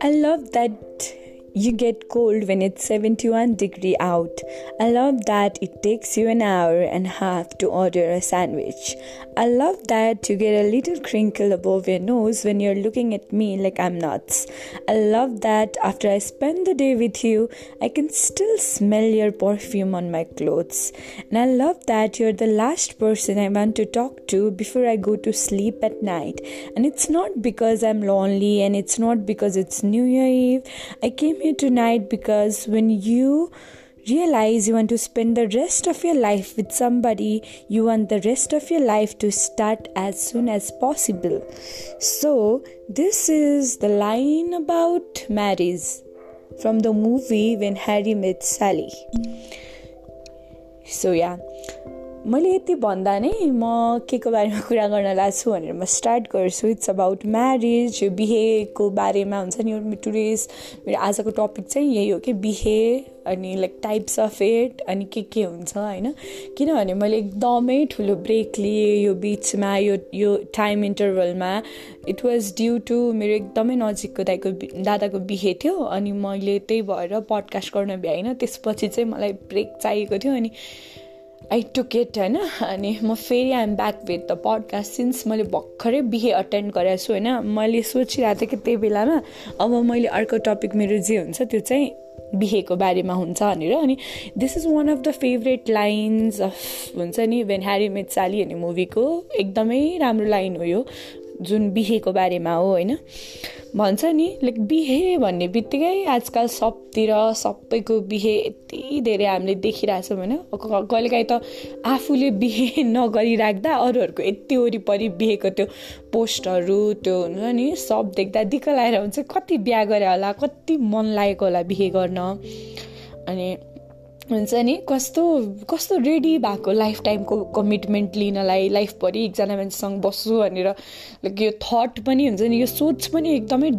I love that you get cold when it's 71 degree out. I love that it takes you an hour and a half to order a sandwich. I love that you get a little crinkle above your nose when you're looking at me like I'm nuts. I love that after I spend the day with you, I can still smell your perfume on my clothes. And I love that you're the last person I want to talk to before I go to sleep at night. And it's not because I'm lonely and it's not because it's New Year Eve. I came here tonight because when you realize you want to spend the rest of your life with somebody, you want the rest of your life to start as soon as possible. So, this is the line about marriage from the movie When Harry Met Sally. So, yeah. मैले यति भन्दा नै म के को बारेमा कुरा गर्न लाग्छु भनेर म स्टार्ट गर्छु. इट्स अबाउट म्यारिज बिहेको बारेमा हुन्छ नि टुडेज मेरो आजको टपिक चाहिँ यही हो कि बिहे अनि लाइक टाइप्स अफ एट अनि के के हुन्छ होइन। किनभने मैले एकदमै ठुलो ब्रेक लिएँ यो बिचमा यो यो टाइम इन्टरभलमा इट वाज ड्यु टु मेरो एकदमै नजिकको दाइको दादाको बिहे थियो अनि मैले त्यही भएर पडकास्ट गर्न भ्याइनँ। त्यसपछि चाहिँ मलाई ब्रेक चाहिएको थियो अनि आई टुक इट होइन अनि म फेरि I'm back with the podcast since मैले भर्खरै बिहे अटेन्ड गरेको छु होइन? मैले सोचिरहेको थिएँ कि त्यही बेलामा अब मैले अर्को टपिक मेरो जे हुन्छ त्यो चाहिँ बिहेको बारेमा हुन्छ भनेर। अनि this is one of the favourite lines of हुन्छ नि भेन ह्यारी मेट भन्ने मुभीको एकदमै राम्रो लाइन हो यो जुन बिहेको बारेमा हो होइन? भन्छ नि लाइक बिहे भन्ने बित्तिकै आजकल सबतिर सबैको बिहे यति धेरै हामीले देखिरहेछौँ होइन। कहिलेकाहीँ त आफूले बिहे नगरिराख्दा अरूहरूको यति वरिपरि बिहेको त्यो पोस्टहरू त्यो हुन्छ नि सब देख्दा दिक्क लागेर हुन्छ। कति बिहा गरे होला कति मन लागेको होला बिहे गर्न। अनि हुन्छ नि? कस्तो कस्तो रेडी भएको लाइफ टाइमको कमिटमेन्ट लिनलाई? लाइफभरि एकजना मान्छेसँग बस्छु भनेर लाइक यो थट पनि हुन्छ नि? यो सोच पनि एकदमै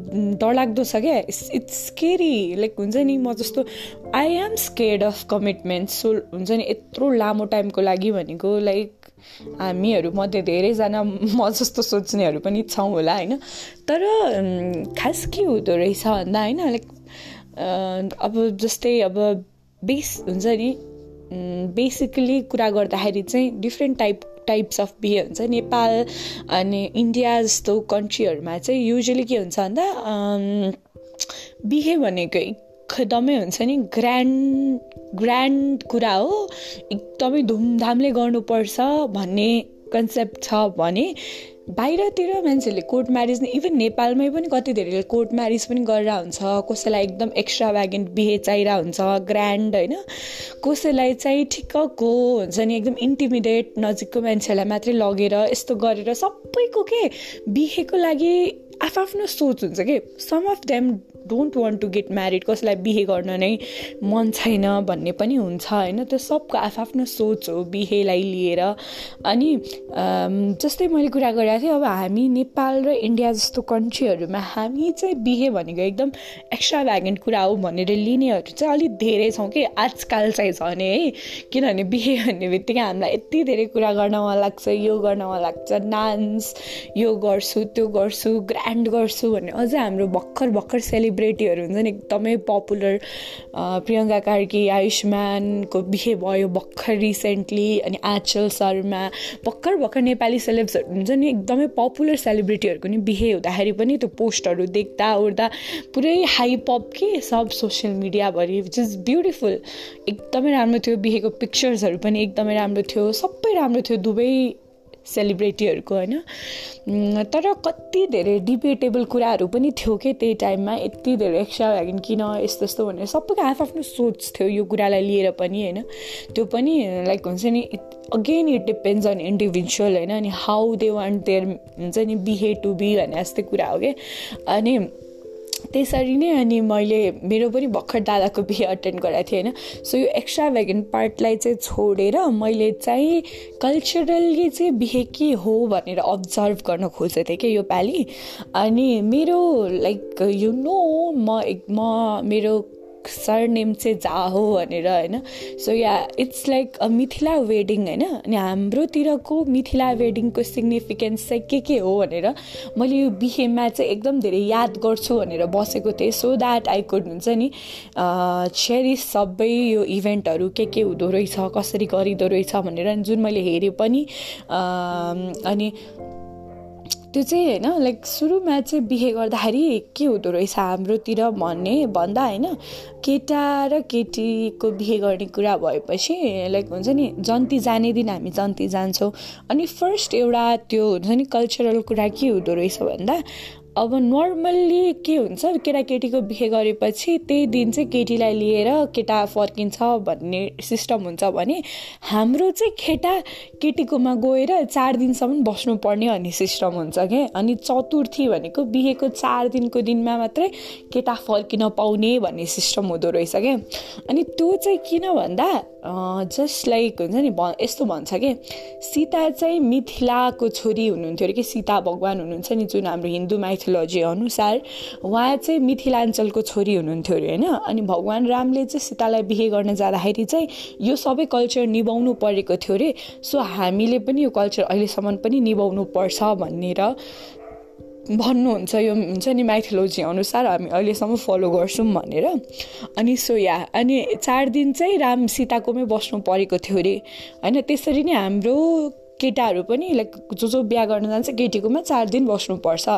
डरलाग्दो छ क्या? इट्स स्केरी लाइक हुन्छ नि? म जस्तो I am scared of commitment so हुन्छ नि? यत्रो लामो टाइमको लागि भनेको लाइक हामीहरू मध्ये धेरैजना म जस्तो सोच्नेहरू पनि छौँ होला होइन? तर खास के हुँदो रहेछ भन्दा होइन? लाइक अब जस्तै अब बेस हुन्छ नि बेसिकली कुरा गर्दाखेरि चाहिँ डिफ्रेन्ट टाइप टाइप्स अफ बिहे हुन्छ। नेपाल अनि इन्डिया जस्तो कन्ट्रीहरूमा चाहिँ युजली के हुन्छ भन्दा बिहे भनेको एकदमै हुन्छ नि ग्रान्ड ग्रान्ड कुरा हो। एकदमै धुमधामले गर्नुपर्छ भन्ने कन्सेप्ट छ भने बाहिरतिर मान्छेहरूले कोर्ट म्यारिज इभन नेपालमै पनि कति धेरैले कोर्ट म्यारिज पनि गरेर हुन्छ। कसैलाई एकदम एक्स्ट्रा भ्यागेन्ट बिहे चाहिरहेको हुन्छ ग्रान्ड होइन। कसैलाई चाहिँ ठिक्कको हुन्छ नि एकदम इन्टिमिडिएट नजिकको मान्छेहरूलाई मात्रै लगेर यस्तो गरेर सबैको के? बिहेको लागि आफ्नो सोच हुन्छ कि? Some of them don't want to get married कसैलाई बिहे गर्न नै मन छैन भन्ने पनि हुन्छ होइन? त्यो सबको आफ्नो सोच हो बिहेलाई लिएर। अनि जस्तै मैले कुरा गरेको थिएँ अब हामी नेपाल र इन्डिया जस्तो कन्ट्रीहरूमा हामी चाहिँ बिहे भनेको एकदम एक्स्ट्रा भ्यागेन्ट कुरा हो भनेर लिनेहरू चाहिँ अलिक धेरै छौँ कि आजकल चाहिँ छ भने है? किनभने बिहे भन्ने बित्तिकै हामीलाई यति धेरै कुरा गर्न मन लाग्छ यो गर्न मन लाग्छ डान्स यो गर्छु त्यो गर्छु ग्रान्ड गर्छु भन्ने अझै हाम्रो भर्खर भर्खर सेलिब्रेट सेलिब्रेटीहरू हुन्छ नि एकदमै पपुलर प्रियङ्का कार्की आयुष्मानको बिहे भयो भर्खर रिसेन्टली अनि आचल शर्मा भर्खर भर्खर नेपाली सेलेब्सहरू हुन्छ नि एकदमै पपुलर सेलिब्रिटीहरूको नि बिहे हुँदाखेरि पनि त्यो पोस्टहरू देख्दा ओर्दा पुरै हाई पप के सब सोसियल मिडियाभरि विच इज ब्युटिफुल एकदमै राम्रो थियो बिहेको पिक्चर्सहरू पनि एकदमै राम्रो थियो सबै राम्रो थियो दुवै सेलिब्रेटीहरूको होइन? तर कति धेरै डिबेटेबल कुराहरू पनि थियो कि त्यही टाइममा यति धेरै एक्स्ट्रा भ्यागिन किन यस्तो यस्तो भनेर सबैको आफ्नो सोच थियो यो कुरालाई लिएर पनि होइन? त्यो पनि लाइक हुन्छ नि again it depends on individual होइन? अनि हाउ दे वान्ट देयर हुन्छ नि बिहे टु बी भन्ने जस्तै कुरा हो कि? अनि त्यसरी नै अनि मैले मेरो पनि भर्खर दादाको बिहे अटेन्ड गराएको थिएँ होइन। सो यो एक्स्ट्रा भ्यागन पार्टलाई चाहिँ छोडेर मैले चाहिँ कल्चरली चाहिँ बिहे के हो भनेर अब्जर्भ गर्न खोजेको थिएँ कि यो पालि। अनि मेरो लाइक यु नो म म मेरो सर नेम चाहिँ झा हो भनेर होइन? So yeah it's like a Mithila wedding होइन? अनि हाम्रोतिरको मिथिला वेडिङको सिग्निफिकेन्स चाहिँ के के हो भनेर मैले यो बिहेमा चाहिँ एकदम धेरै याद गर्छु भनेर बसेको थिएँ। सो द्याट आई कुड हुन्छ नि चेरिस सबै यो इभेन्टहरू के के हुँदो रहेछ कसरी गरिँदो रहेछ भनेर जुन मैले हेरेँ पनि अनि त्यो चाहिँ होइन लाइक सुरुमा चाहिँ बिहे गर्दाखेरि के हुँदो रहेछ हाम्रोतिर भन्ने भन्दा होइन केटा र केटीको बिहे गर्ने कुरा भएपछि लाइक हुन्छ नि जन्ती जाने दिन हामी जन्ती जान्छौँ। अनि फर्स्ट एउटा त्यो हुन्छ नि कल्चरल कुरा के हुँदो रहेछ भन्दा अब नर्मल्ली के हुन्छ? केटाकेटीको बिहे गरेपछि त्यही दिन चाहिँ केटीलाई लिएर केटा फर्किन्छ भन्ने सिस्टम हुन्छ भने हाम्रो चाहिँ केटा केटीकोमा गएर चार दिनसम्म बस्नुपर्ने भन्ने सिस्टम हुन्छ क्या अनि चतुर्थी भनेको बिहेको चार दिनको दिनमा मात्रै केटा फर्किन पाउने भन्ने सिस्टम हुँदो रहेछ क्या अनि त्यो चाहिँ किन भन्दा जस्ट लाइक हुन्छ नि भ यस्तो भन्छ कि सीता चाहिँ मिथिलाको छोरी हुनुहुन्थ्यो अरे कि सीता भगवान् हुनुहुन्छ नि जुन हाम्रो हिन्दू माइथोलोजी अनुसार उहाँ चाहिँ मिथिलाञ्चलको छोरी हुनुहुन्थ्यो अरे होइन? अनि भगवान् रामले चाहिँ सीतालाई बिहे गर्न जाँदाखेरि चाहिँ यो सबै कल्चर निभाउनु परेको थियो अरे। सो हामीले पनि यो कल्चर अहिलेसम्म पनि निभाउनु पर्छ भनेर भन्नुहुन्छ यो हुन्छ नि माइथोलोजी अनुसार हामी अहिलेसम्म फलो गर्छौँ भनेर। अनि सो या अनि चार दिन चाहिँ राम सीताकोमै बस्नु परेको थियो अरे। होइन त्यसरी नै हाम्रो केटाहरू पनि लाइक जो जो बिहा गर्न जान्छ केटीकोमा चार दिन बस्नुपर्छ।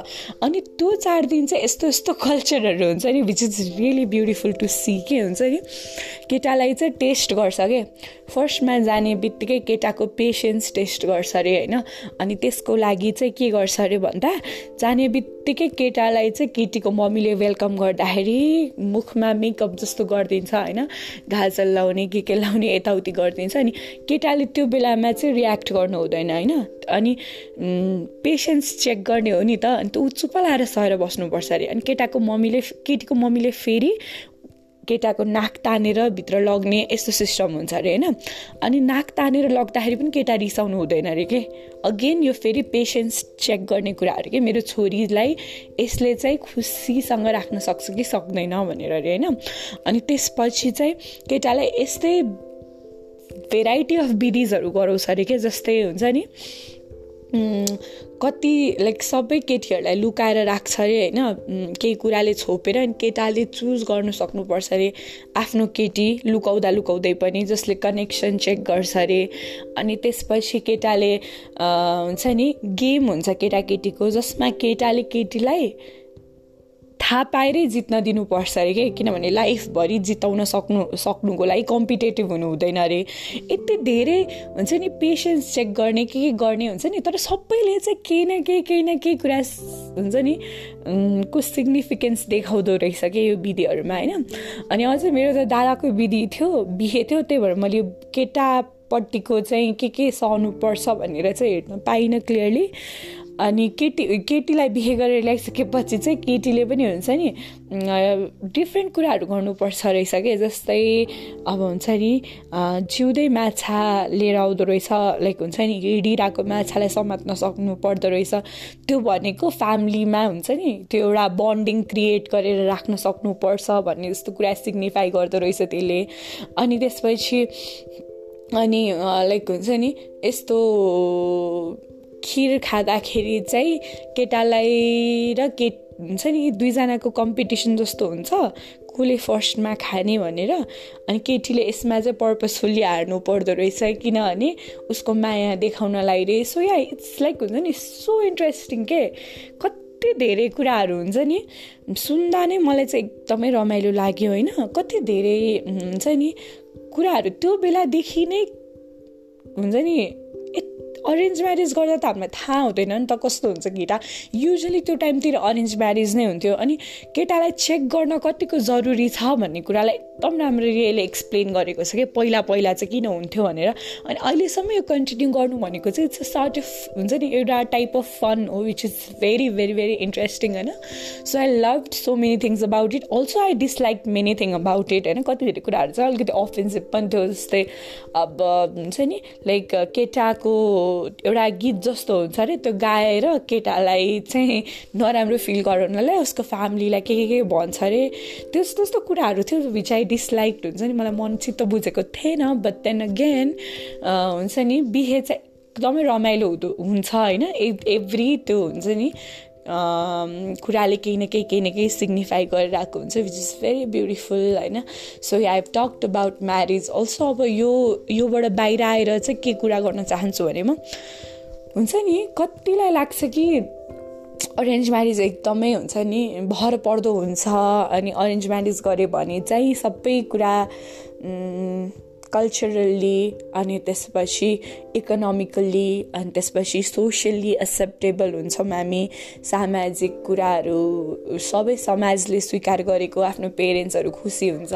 अनि त्यो चार दिन चाहिँ यस्तो यस्तो कल्चरहरू हुन्छ नि which is really beautiful to see के हुन्छ नि? केटालाई चाहिँ टेस्ट गर्छ के? फर्स्टमा जाने बित्तिकै केटाको पेसेन्स टेस्ट गर्छ अरे होइन? अनि त्यसको लागि चाहिँ के गर्छ अरे भन्दा जाने बित्तिकै केटालाई चाहिँ केटीको मम्मीले वेलकम गर्दाखेरि मुखमा मेकअप जस्तो गरिदिन्छ होइन? घाजल लाउने के के लाउने यताउति गरिदिन्छ। अनि केटाले त्यो बेलामा चाहिँ रियाक्ट गर्नु हुँदैन होइन? अनि पेसेन्स चेक गर्ने हो नि त। अन्त ऊ चुप्प लाएर सहेर बस्नुपर्छ अरे। अनि केटाको मम्मीले केटीको मम्मीले फेरि केटाको नाक तानेर भित्र लग्ने यस्तो सिस्टम हुन्छ अरे होइन? अनि नाक तानेर लग्दाखेरि पनि केटा रिसाउनु हुँदैन अरे के? अगेन यो फेरि पेसेन्स चेक गर्ने कुराहरू के? मेरो छोरीलाई यसले चाहिँ खुसीसँग राख्न सक्छ कि सक्दैन भनेर अरे होइन? अनि त्यसपछि चाहिँ केटालाई यस्तै भेराइटी अफ विधिजहरू गराउँछ अरे के? जस्तै हुन्छ नि कति लाइक सबै केटीहरूलाई लुकाएर राख्छ अरे होइन? केही कुराले छोपेर अनि केटाले चुज गर्नु सक्नुपर्छ अरे आफ्नो केटी लुकाउँदा लुकाउँदै पनि जसले कनेक्सन चेक गर्छ अरे। अनि त्यसपछि केटाले हुन्छ नि गेम हुन्छ केटाकेटीको जसमा केटाले केटीलाई थाहा पाएरै जित्न दिनुपर्छ अरे कि? किनभने लाइफभरि जिताउन सक्नु सक्नुको लागि कम्पिटेटिभ हुनु हुँदैन अरे। यति धेरै हुन्छ नि पेसेन्स चेक गर्ने के के गर्ने हुन्छ नि तर सबैले चाहिँ केही न केही केही न केही कुरा हुन्छ नि को सिग्निफिकेन्स देखाउँदो रहेछ कि यो विधिहरूमा होइन? अनि अझै मेरो त दादाको विधि थियो बिहे थियो त्यही भएर मैले केटापट्टिको चाहिँ के के सहनुपर्छ भनेर चाहिँ हेर्न पाइनँ क्लियरली अनि केटी केटीलाई बिहे गरेर ल्याइसकेपछि चाहिँ केटीले पनि हुन्छ नि डिफ्रेन्ट कुराहरू गर्नुपर्छ रहेछ क्या जस्तै अब हुन्छ नि जिउँदै माछा लिएर आउँदो रहेछ लाइक हुन्छ नि हिँडिरहेको माछालाई समात्न सक्नु पर्दो रहेछ। त्यो भनेको फ्यामिलीमा हुन्छ नि त्यो एउटा बन्डिङ क्रिएट गरेर राख्न सक्नुपर्छ भन्ने जस्तो कुरा सिग्निफाई गर्दो रहेछ त्यसले। अनि त्यसपछि अनि लाइक हुन्छ नि यस्तो खिर खाँदाखेरि चाहिँ केटालाई र केट हुन्छ नि दुईजनाको कम्पिटिसन जस्तो हुन्छ। कसले फर्स्टमा खाने भनेर अनि केटीले यसमा चाहिँ पर्पसफुल्ली हार्नु पर्दो रहेछ किनभने उसको माया देखाउनलाई रे सो या इट्स लाइक हुन्छ नि सो इन्ट्रेस्टिङ के। कति धेरै कुराहरू हुन्छ नि सुन्दा नै मलाई चाहिँ एकदमै रमाइलो लाग्यो होइन। कति धेरै हुन्छ नि कुराहरू त्यो बेलादेखि नै हुन्छ नि अरेन्ज म्यारेज गर्दा त हामीलाई थाहा हुँदैन नि त कस्तो हुन्छ केटा। युजली त्यो टाइमतिर अरेन्ज म्यारेज नै हुन्थ्यो। अनि केटालाई चेक गर्न कतिको जरुरी छ भन्ने कुरालाई एकदम राम्ररी एक्सप्लेन गरेको छ कि पहिला पहिला चाहिँ किन हुन्थ्यो भनेर। अनि अहिलेसम्म यो कन्टिन्यू गर्नु भनेको चाहिँ इट्स अ सर्ट अफ हुन्छ नि एउटा टाइप अफ फन हो which is very very very interesting होइन? So I love so many things about it also I dislike many thing about it होइन? कति धेरै कुराहरू चाहिँ अलिकति अफेन्सिभ पनि थियो जस्तै अब हुन्छ नि लाइक केटाको एउटा गीत जस्तो हुन्छ अरे त्यो गाएर केटालाई चाहिँ नराम्रो फिल गराउनलाई उसको फ्यामिलीलाई के के के भन्छ अरे त्यस्तो त्यस्तो कुराहरू थियो विच आई डिसलाइक हुन्छ नि मलाई मन चित्त बुझेको थिएन बट देन अगेन हुन्छ नि बिहे चाहिँ एकदमै रमाइलो हुँदो हुन्छ होइन एभ्री त्यो हुन्छ नि कुराले केही न केही केही न केही सिग्निफाई गरिरहेको हुन्छ विच इज भेरी ब्युटिफुल होइन। So I have talked about marriage also अब यो योबाट बाहिर आएर चाहिँ के कुरा गर्न चाहन्छु भने म हुन्छ नि कतिलाई लाग्छ कि अरेन्ज म्यारिज एकदमै हुन्छ नि भर पर्दो हुन्छ अनि अरेन्ज म्यारिज गऱ्यो भने चाहिँ सबै कुरा कल्चरल्ली अनि त्यसपछि इकोनोमिकल्ली अनि त्यसपछि सोसियल्ली एक्सेप्टेबल हुन्छौँ हामी सामाजिक कुराहरू सबै समाजले स्वीकार गरेको आफ्नो पेरेन्ट्सहरू खुसी हुन्छ।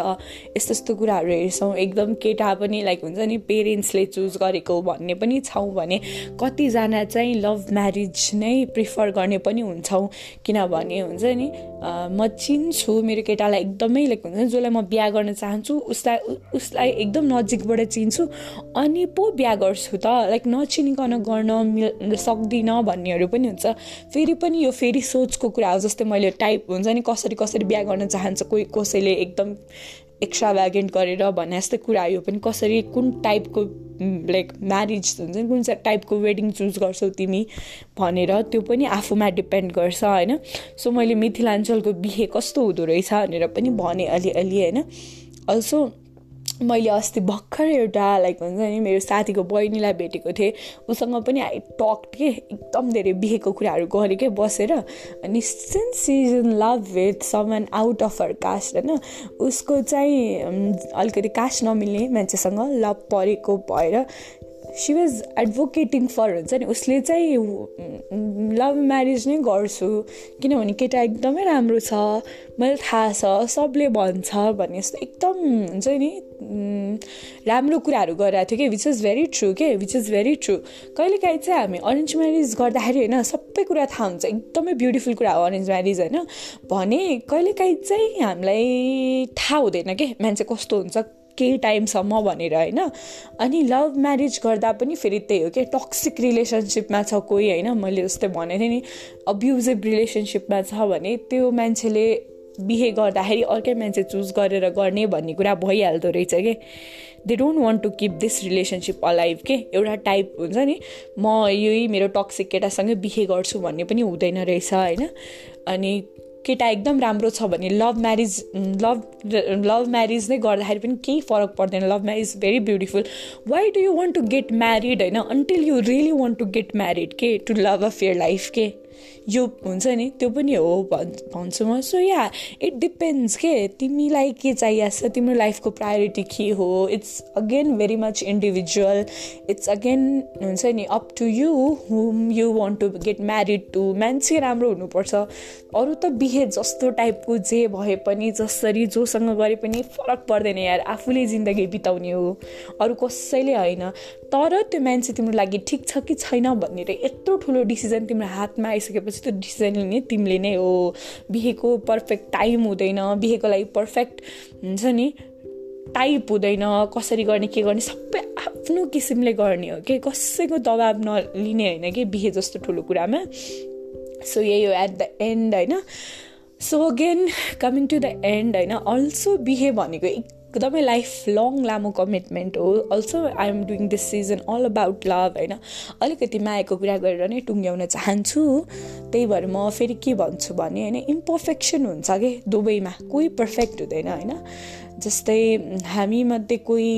यस्तो यस्तो कुराहरू हेर्छौँ। एकदम केटा पनि लाइक हुन्छ नि पेरेन्ट्सले चुज गरेको भन्ने पनि छौँ भने कतिजना चाहिँ लभ म्यारिज नै प्रिफर गर्ने पनि हुन्छौँ। किनभने हुन्छ नि म चिन्छु मेरो केटालाई एकदमै लाइक हुन्छ जसलाई म बिहा गर्न चाहन्छु उसलाई उसलाई एकदम नजिकबाट चिन्छु। अनि पो बिहा गर्छु त। लाइक नचिनिकन गर्न मिल सक्दिनँ भन्नेहरू पनि हुन्छ। फेरि पनि यो फेरि सोचको कुरा हो जस्तै मैले टाइप हुन्छ नि कसरी कसरी बिहा गर्न चाहन्छ कोही कसैले एकदम एक्स्ट्रा भ्यागेन्ट गरेर भने जस्तै कुरा यो पनि कसरी कुन टाइपको लाइक म्यारिज हुन्छ नि कुन चाहिँ टाइपको वेडिङ चुज गर्छौ तिमी भनेर त्यो पनि आफूमा डिपेन्ड गर्छ होइन। सो मैले मिथिलाञ्चलको बिहे कस्तो हुँदो रहेछ भनेर पनि भने अलिअलि होइन। अल्सो मैले अस्ति भर्खर एउटा लाइक हुन्छ नि मेरो साथीको बहिनीलाई भेटेको थिएँ। उसँग पनि आई टक के एकदम धेरै बिहेको कुराहरू गरेँ क्या बसेर। अनि since is in love with someone out of her caste होइन उसको चाहिँ अलिकति कास्ट नमिल्ने मान्छेसँग लभ परेको भएर सी वाज एडभोकेटिङ फर हुन्छ नि उसले चाहिँ लभ म्यारिज नै गर्छु। किनभने केटा एकदमै राम्रो छ मैले थाहा छ सबले भन्छ भन्ने जस्तो एकदम हुन्छ नि राम्रो कुराहरू गरिरहेको थियो कि? विच इज भेरी ट्रु के? विच इज भेरी ट्रु कहिलेकाहीँ चाहिँ हामी अरेन्ज म्यारिज गर्दाखेरि होइन सबै कुरा थाहा हुन्छ। एकदमै ब्युटिफुल कुरा हो अरेन्ज म्यारिज होइन। भने कहिलेकाहीँ चाहिँ हामीलाई थाहा हुँदैन के? मान्छे कस्तो हुन्छ केही टाइमसम्म भनेर होइन? अनि लभ म्यारिज गर्दा पनि फेरि त्यही हो कि टक्सिक रिलेसनसिपमा छ कोही होइन? मैले जस्तै भनेको थिएँ नि अब्युजिभ रिलेसनसिपमा छ भने त्यो मान्छेले बिहे गर्दाखेरि अर्कै मान्छे चुज गरेर गर्ने भन्ने कुरा भइहाल्दो रहेछ कि। They don't want to keep this relationship alive के? एउटा टाइप हुन्छ नि म यही मेरो टक्सिक केटासँगै बिहे गर्छु भन्ने पनि हुँदैन रहेछ होइन? अनि केटा एकदम राम्रो छ भने love marriage love love marriage नै गर्दाखेरि पनि केही फरक पर्दैन। Love marriage very beautiful why do you want to get married होइन? Until you really want to get married के? To love of your life के? यो हुन्छ नि त्यो पनि हो भन् भन्छु म। सो या इट डिपेन्ड्स के? तिमीलाई के चाहिएको छ? तिम्रो लाइफको प्रायोरिटी के हो? It's again very much individual it's again हुन्छ नि up to you whom you want to get married to मान्छे राम्रो हुनुपर्छ। अरू त बिहे जस्तो टाइपको जे भए पनि जसरी जोसँग गरे पनि फरक पर्दैन यार। आफूले जिन्दगी बिताउने हो। अरू कसैले होइन। तर त्यो मान्छे तिम्रो लागि ठिक छ कि छैन भनेर यत्रो ठुलो डिसिजन तिम्रो हातमा आइसकेपछि त्यो डिसिजन लिने तिमीले नै हो। बिहेको पर्फेक्ट टाइम हुँदैन बिहेको लागि पर्फेक्ट हुन्छ नि टाइप हुँदैन कसरी गर्ने के गर्ने सबै आफ्नो किसिमले गर्ने हो कि कसैको दबाब नलिने होइन कि बिहे जस्तो ठुलो कुरामा। सो यही हो एट द एन्ड होइन। So again coming to the end होइन। अल्सो बिहे भनेको एकदमै लाइफ लङ लामो कमिटमेन्ट हो। Also I am doing this season all about love होइन? अलिकति मायाको कुरा गरेर नै टुङ्ग्याउन चाहन्छु। त्यही भएर म फेरि के भन्छु भने होइन इम्पर्फेक्सन हुन्छ कि? दुवैमा कोही पर्फेक्ट हुँदैन होइन? जस्तै हामीमध्ये कोही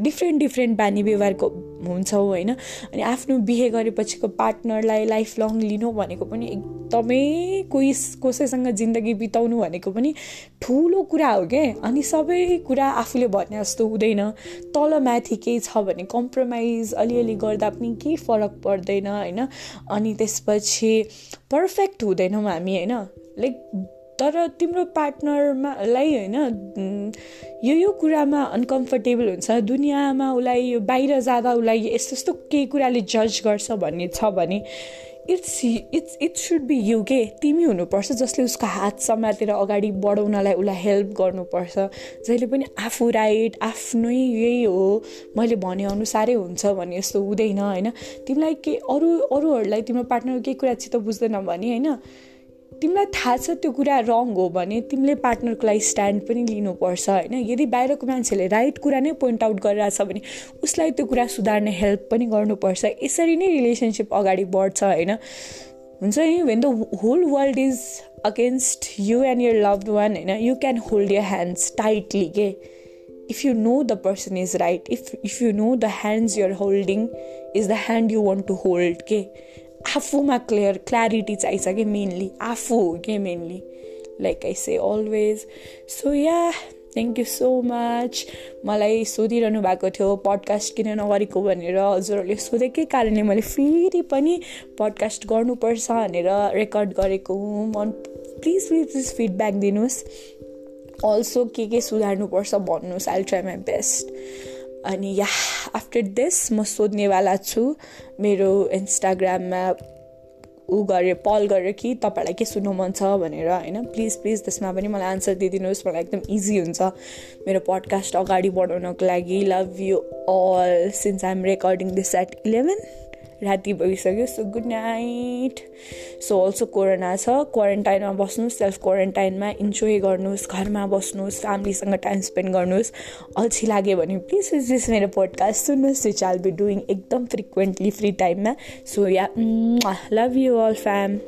डिफ्रेन्ट डिफ्रेन्ट बानी व्यवहारको हुन्छौँ होइन? अनि आफ्नो बिहे गरेपछिको पार्टनरलाई लाइफ लङ लिनु भनेको पनि एकदमै कोही कसैसँग जिन्दगी बिताउनु भनेको पनि ठुलो कुरा हो क्या अनि सबै कुरा आफूले भने जस्तो हुँदैन। तल माथि केही छ भने कम्प्रोमाइज अलिअलि गर्दा पनि केही फरक पर्दैन होइन? अनि त्यसपछि पर्फेक्ट हुँदैनौँ हामी होइन? लाइक तर तिम्रो पार्टनरमालाई होइन यो यो कुरामा अनकम्फर्टेबल हुन्छ। दुनियाँमा उसलाई बाहिर जाँदा उसलाई यस्तो यस्तो केही कुराले जज गर्छ भन्ने छ भने it's it's it should be you के तिमी हुनुपर्छ जसले उसको हात समातेर अगाडि बढाउनलाई उसलाई हेल्प गर्नुपर्छ। जहिले पनि आफू राइट आफ्नै यही हो मैले भनेअनुसारै हुन्छ भने यस्तो हुँदैन होइन? तिमीलाई के अरू अरूहरूलाई तिम्रो पार्टनर केही कुरा चित्त बुझ्दैन भने होइन? तिमीलाई थाहा छ त्यो कुरा रङ हो भने तिमीले पार्टनरको लागि स्ट्यान्ड पनि लिनुपर्छ होइन? यदि बाहिरको मान्छेले राइट कुरा नै पोइन्ट आउट गरिरहेछ भने उसलाई त्यो कुरा सुधार्ने हेल्प पनि गर्नुपर्छ। यसरी नै रिलेसनसिप अगाडि बढ्छ होइन? हुन्छ नि when the whole world is against you and your loved one होइन? You can hold your hands tightly के if you know the person is right if if you know the hands you're holding is the hand you want to hold के आफूमा clear clarity चाहिन्छ कि mainly आफू हो कि mainly like I say always so yeah thank you so much मलाई सोधिरहनु भएको थियो पडकास्ट किन नगरेको भनेर। हजुरहरूले सोधेकै कारणले मैले फेरि पनि पडकास्ट गर्नुपर्छ भनेर रेकर्ड गरेको हुँ। मन प्लिज प्लिज प्लिज फिडब्याक दिनुहोस्। अल्सो के के सुधार्नुपर्छ भन्नुहोस्। आई ट्राई माई बेस्ट अनि या आफ्टर दिस म सोध्नेवाला छु। मेरो इन्स्टाग्राममा ऊ गरेर पल गरेर कि तपाईँहरूलाई के सुन्नु मन छ भनेर होइन? प्लिज प्लिज त्यसमा पनि मलाई आन्सर दिइदिनुहोस् मलाई एकदम इजी हुन्छ। मेरो पडकास्ट अगाडि बढाउनको लागि love you all since I am recording this at eleven राति भइसक्यो so good night so also corona छ क्वारेन्टाइनमा बस्नुहोस् सेल्फ क्वारेन्टाइनमा इन्जोय गर्नुहोस् घरमा बस्नुहोस् फ्यामिलीसँग टाइम स्पेन्ड गर्नुहोस्। अल्छी लाग्यो भने प्लिज प्लिज मेरो पोडकास्ट सुन्नुहोस् विच आल बी डुइङ एकदम फ्रिक्वेन्टली फ्री टाइममा so yeah love you all fam